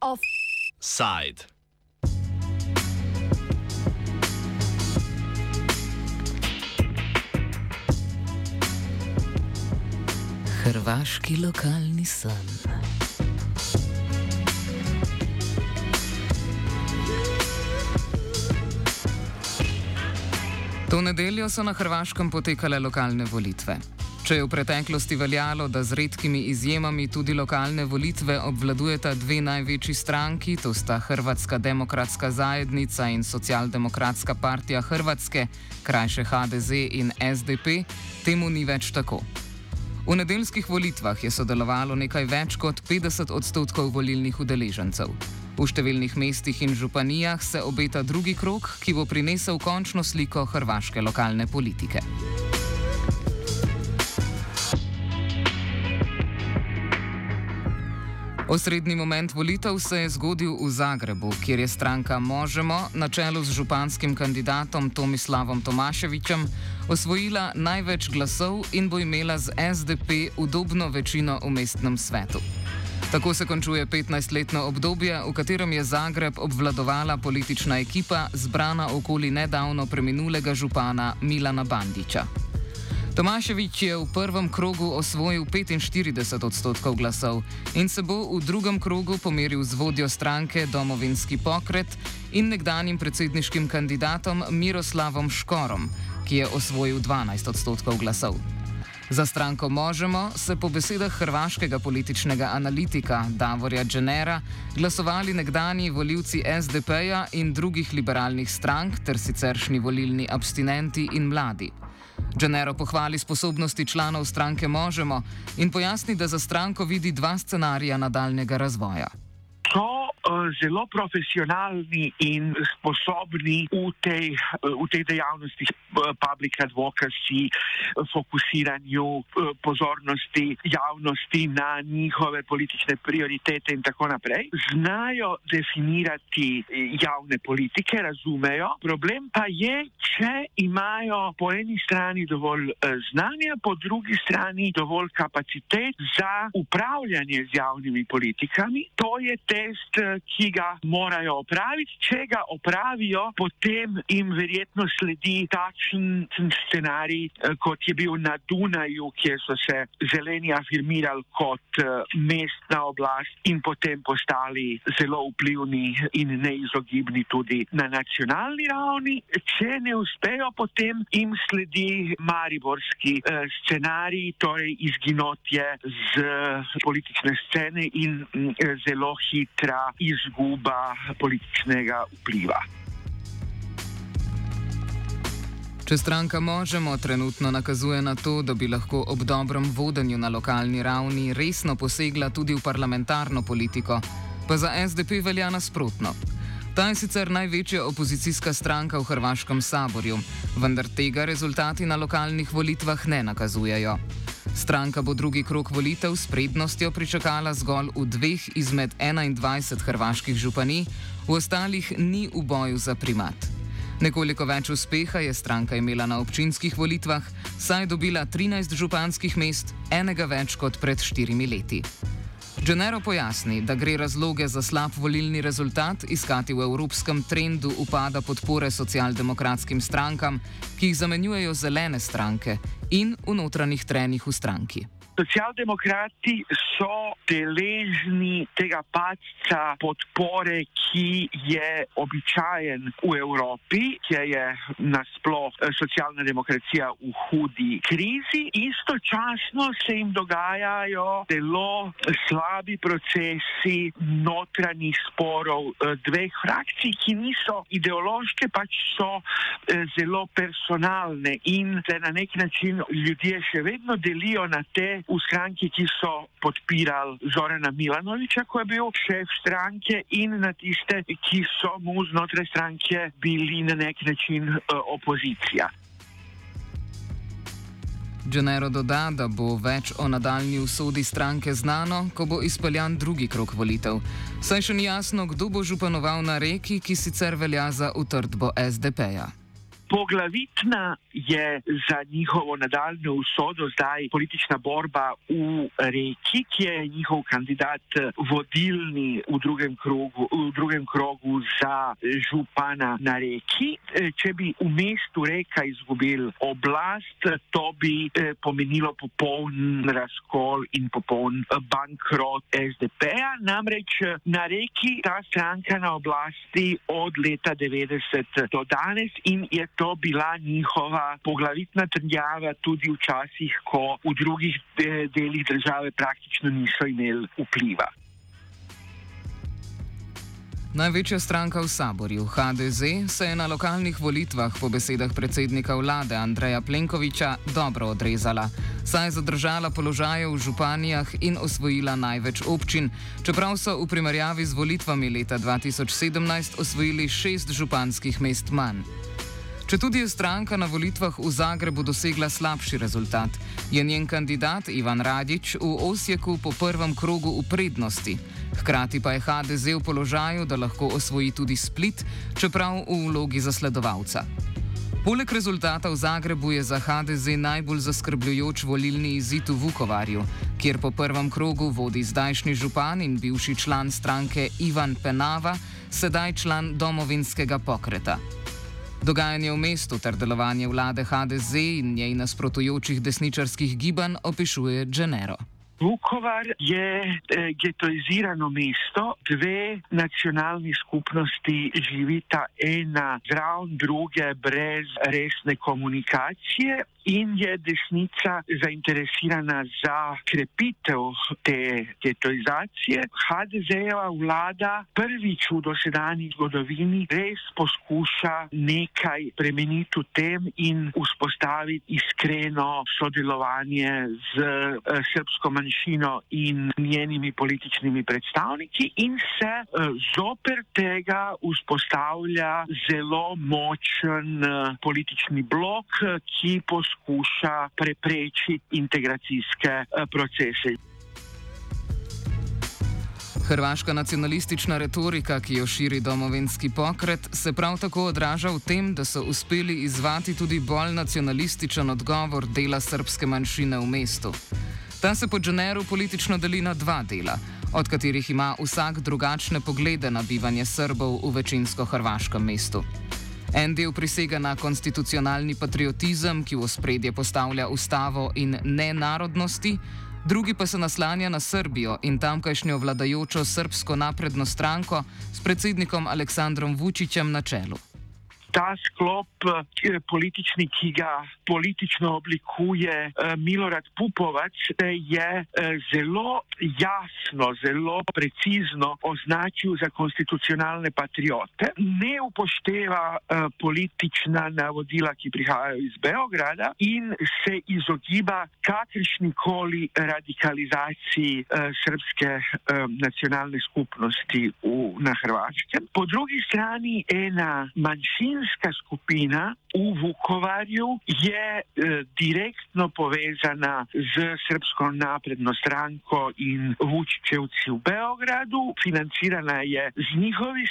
Offside. Hrvaški lokalni san. To nedeljo so na Hrvaškem potekale lokalne volitve. Če je v preteklosti veljalo, da z redkimi izjemami tudi lokalne volitve obvladujeta dve največji stranki, to sta Hrvatska demokratska zajednica in Socialdemokratska partija Hrvatske, krajše HDZ in SDP, temu ni več tako. V nedeljskih volitvah je sodelovalo nekaj več kot 50 odstotkov volilnih udeležencev. V številnih mestih in županijah se obeta drugi krok, ki bo prinesel končno sliko hrvaške lokalne politike. Osrednji moment volitev se je zgodil v Zagrebu, kjer je stranka Možemo na čelu z županskim kandidatom Tomislavom Tomaševičem osvojila največ glasov in bo imela z SDP udobno večino v mestnem svetu. Tako se končuje 15-letno obdobje, v katerem je Zagreb obvladovala politična ekipa, zbrana okoli nedavno preminulega župana Milana Bandiča. Tomaševič je v prvem krogu osvojil 45 odstotkov glasov in se bo v drugem krogu pomeril z vodjo stranke Domovinski pokret in nekdanjim predsedniškim kandidatom Miroslavom Škorom, ki je osvojil 12 odstotkov glasov. Za stranko Možemo se po besedah hrvaškega političnega analitika Davorja Dženera glasovali nekdani voljivci SDP-ja in drugih liberalnih strank ter siceršnji volilni abstinenti in mladi. Dženero pohvali sposobnosti članov stranke Možemo in pojasni, da za stranko vidi dva scenarija nadaljnega razvoja. Eh, zelo profesionalni in sposobni v tej, eh, v tej dejavnosti eh, public advocacy, fokusiranju pozornosti javnosti na njihove politične prioritete in tako naprej. Znajo definirati javne politike, razumejo. Problem pa je, če imajo po eni strani dovolj znanja, po drugi strani dovolj kapacitet za upravljanje z javnimi politikami. To je test, ki ga morajo opraviti. Če ga opravijo, potem jim verjetno sledi takšen scenarij, eh, kot je bil na Dunaju, kjer so se zeleni afirmirali kot eh, mestna oblast in potem postali zelo vplivni in neizogibni tudi na nacionalni ravni. Če ne uspejo, potem jim sledi mariborski eh, scenarij, torej izginotje z politične scene in zelo hitra izguba političnega vpliva. Če stranka Možemo trenutno nakazuje na to, da bi lahko ob dobrem vodenju na lokalni ravni resno posegla tudi v parlamentarno politiko, pa za SDP velja nasprotno. Ta je sicer največja opozicijska stranka v Hrvaškem saborju, vendar tega rezultati na lokalnih volitvah ne nakazujejo. Stranka bo drugi krok volitev s prednostjo pričakala zgolj v dveh izmed 21 hrvaških županij, v ostalih ni v boju za primat. Nekoliko več uspeha je stranka imela na občinskih volitvah, saj je dobila 13 županskih mest, enega več kot pred štirimi leti. Genero pojasni, da gre razloge za slab volilni rezultat iskati v evropskem trendu upada podpore socialdemokratskim strankam, ki jih zamenjujejo zelene stranke, in v notranjih trenih v stranki. Socialdemokrati so deležni tega padca podpore, ki je običajen v Evropi, kjer je nasploh eh, socialna demokracija v hudi krizi. Istočasno se jim dogajajo zelo slabi procesi notranjih sporov eh, dveh frakcij, ki niso ideološke, pač so eh, zelo personalne in se na nek način ljudje še vedno delijo na te v stranki, ki so podpirali Zorana Milanoviča, ko je bil šef stranke, in na tiste, ki so mu znotraj stranke bili na nek način uh, opozicija. Genero doda, da bo več o nadaljni usodi stranke znano, ko bo izpeljan drugi krok volitev. Saj še ni jasno, kdo bo županoval na reki, ki sicer velja za utrdbo SDP-ja Poglavitna je za njihovo nadaljno usodo zdaj politična borba v reki, ki je njihov kandidat vodilni v drugem krogu, v drugem krogu za župana na reki. Če bi v mestu reka izgubil oblast, to bi pomenilo popoln razkol in popoln bankrot SDP-ja. Namreč na reki ta stranka na oblasti od leta 90 do danes in je to bila njihova poglavitna trdnjava tudi včasih, ko v drugih delih države praktično niso imeli vpliva. Največja stranka v Saborju, HDZ, se je na lokalnih volitvah po besedah predsednika vlade Andreja Plenkoviča dobro odrezala, saj je zadržala položaje v županijah in osvojila največ občin, čeprav so v primerjavi z volitvami leta 2017 osvojili šest županskih mest manj. Če tudi je stranka na volitvah v Zagrebu dosegla slabši rezultat, je njen kandidat Ivan Radič v Osijeku po prvem krogu v prednosti. Hkrati pa je HDZ v položaju, da lahko osvoji tudi split, čeprav v vlogi zasledovalca. Poleg rezultata v Zagrebu je za HDZ najbolj zaskrbljujoč volilni izid v Vukovarju, kjer po prvem krogu vodi zdajšnji župan in bivši član stranke Ivan Penava, sedaj član domovinskega pokreta. Dogajanje v mestu ter delovanje vlade HDZ in njej nasprotujočih desničarskih gibanj opišuje Genero. Vukovar je eh, getoizirano mesto, dve nacionalni skupnosti živita ena zraven druge brez resne komunikacije in je desnica zainteresirana za krepitev te getoizacije. HDZ-jeva vlada prvič v dosedanji zgodovini res poskuša nekaj premeniti v tem in vzpostaviti iskreno sodelovanje z uh, srpsko manjšino in njenimi političnimi predstavniki in se uh, zoper tega vzpostavlja zelo močen uh, politični blok, ki poskuša poskuša preprečiti integracijske eh, procese. Hrvaška nacionalistična retorika, ki jo širi domovinski pokret, se prav tako odraža v tem, da so uspeli izvati tudi bolj nacionalističen odgovor dela srpske manjšine v mestu. Ta se po Dženeru politično deli na dva dela, od katerih ima vsak drugačne poglede na bivanje Srbov v večinsko hrvaškem mestu. En del prisega na konstitucionalni patriotizem, ki v spredje postavlja ustavo in ne narodnosti, drugi pa se naslanja na Srbijo in tamkajšnjo vladajočo srpsko napredno stranko s predsednikom Aleksandrom Vučićem na čelu ta sklop eh, politični, ki ga politično oblikuje eh, Milorad Pupovac, je eh, zelo jasno, zelo precizno označil za konstitucionalne patriote. Ne upošteva politična navodila, ki prihajajo iz Beograda in se izogiba kakršnikoli radikalizaciji srpske nacionalne skupnosti na Hrvaškem. Po drugi strani ena manjšina manjšinska skupina v Vukovarju je e, direktno povezana z Srpsko napredno stranko in Vučićevci v Beogradu. Financirana je z njihove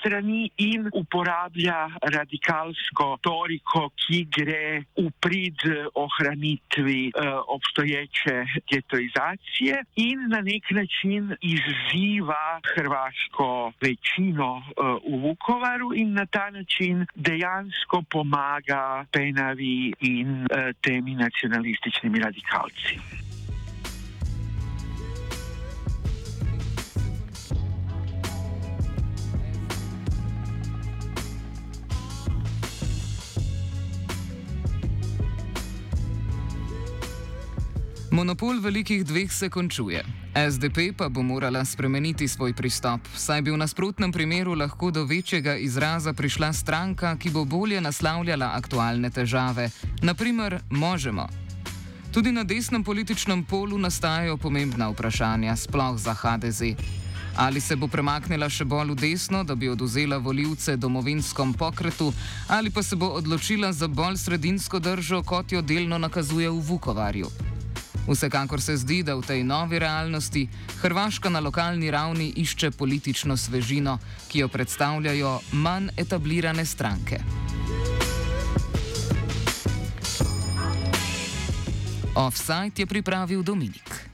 strani in uporablja radikalsko toriko, ki gre v prid ohranitvi e, obstoječe getoizacije in na nek način izziva hrvaško večino e, v Vukovaru in na ta način dejansko pomaga Penavi in uh, temi nacionalističnimi radikalci. Monopol velikih dveh se končuje. SDP pa bo morala spremeniti svoj pristop, saj bi v nasprotnem primeru lahko do večjega izraza prišla stranka, ki bo bolje naslavljala aktualne težave, naprimer Možemo. Tudi na desnem političnem polu nastajajo pomembna vprašanja, sploh za HDZ. Ali se bo premaknila še bolj v desno, da bi oduzela voljivce domovinskom pokretu, ali pa se bo odločila za bolj sredinsko držo, kot jo delno nakazuje v Vukovarju. Vsekakor se zdi, da v tej novi realnosti Hrvaška na lokalni ravni išče politično svežino, ki jo predstavljajo manj etablirane stranke. Offside je pripravil Dominik.